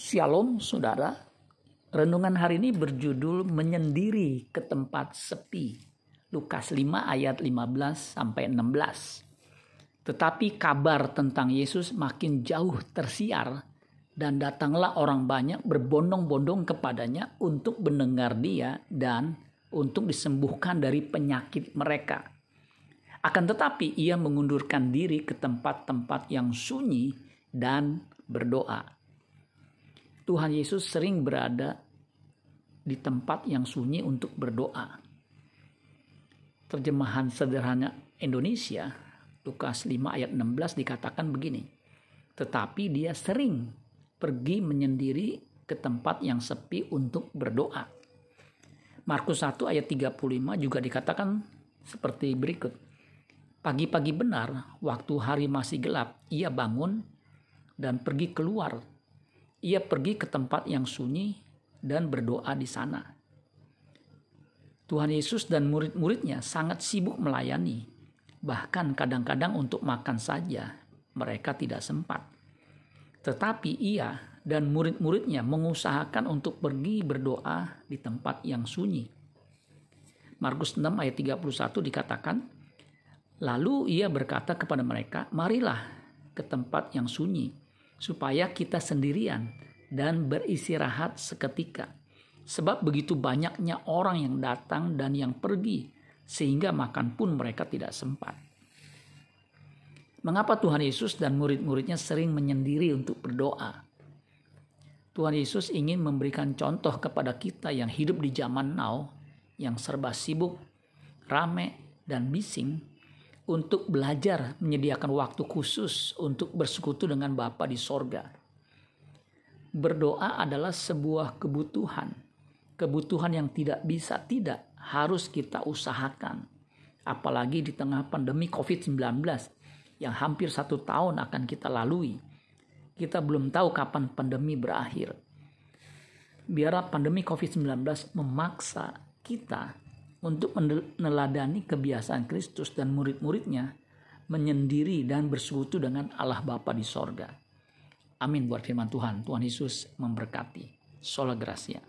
Shalom saudara. Renungan hari ini berjudul menyendiri ke tempat sepi. Lukas 5 ayat 15 sampai 16. Tetapi kabar tentang Yesus makin jauh tersiar dan datanglah orang banyak berbondong-bondong kepadanya untuk mendengar dia dan untuk disembuhkan dari penyakit mereka. Akan tetapi ia mengundurkan diri ke tempat-tempat yang sunyi dan berdoa. Tuhan Yesus sering berada di tempat yang sunyi untuk berdoa. Terjemahan sederhana Indonesia, Lukas 5 ayat 16 dikatakan begini. Tetapi dia sering pergi menyendiri ke tempat yang sepi untuk berdoa. Markus 1 ayat 35 juga dikatakan seperti berikut. Pagi-pagi benar, waktu hari masih gelap, ia bangun dan pergi keluar ia pergi ke tempat yang sunyi dan berdoa di sana. Tuhan Yesus dan murid-muridnya sangat sibuk melayani, bahkan kadang-kadang untuk makan saja mereka tidak sempat. Tetapi ia dan murid-muridnya mengusahakan untuk pergi berdoa di tempat yang sunyi. Markus 6 ayat 31 dikatakan, Lalu ia berkata kepada mereka, Marilah ke tempat yang sunyi, supaya kita sendirian dan beristirahat seketika. Sebab begitu banyaknya orang yang datang dan yang pergi, sehingga makan pun mereka tidak sempat. Mengapa Tuhan Yesus dan murid-muridnya sering menyendiri untuk berdoa? Tuhan Yesus ingin memberikan contoh kepada kita yang hidup di zaman now, yang serba sibuk, rame, dan bising, untuk belajar menyediakan waktu khusus untuk bersekutu dengan Bapa di sorga. Berdoa adalah sebuah kebutuhan. Kebutuhan yang tidak bisa tidak harus kita usahakan. Apalagi di tengah pandemi COVID-19 yang hampir satu tahun akan kita lalui. Kita belum tahu kapan pandemi berakhir. Biar pandemi COVID-19 memaksa kita untuk meneladani kebiasaan Kristus dan murid-muridnya menyendiri dan bersekutu dengan Allah Bapa di sorga. Amin buat firman Tuhan. Tuhan Yesus memberkati. Sola Gracia.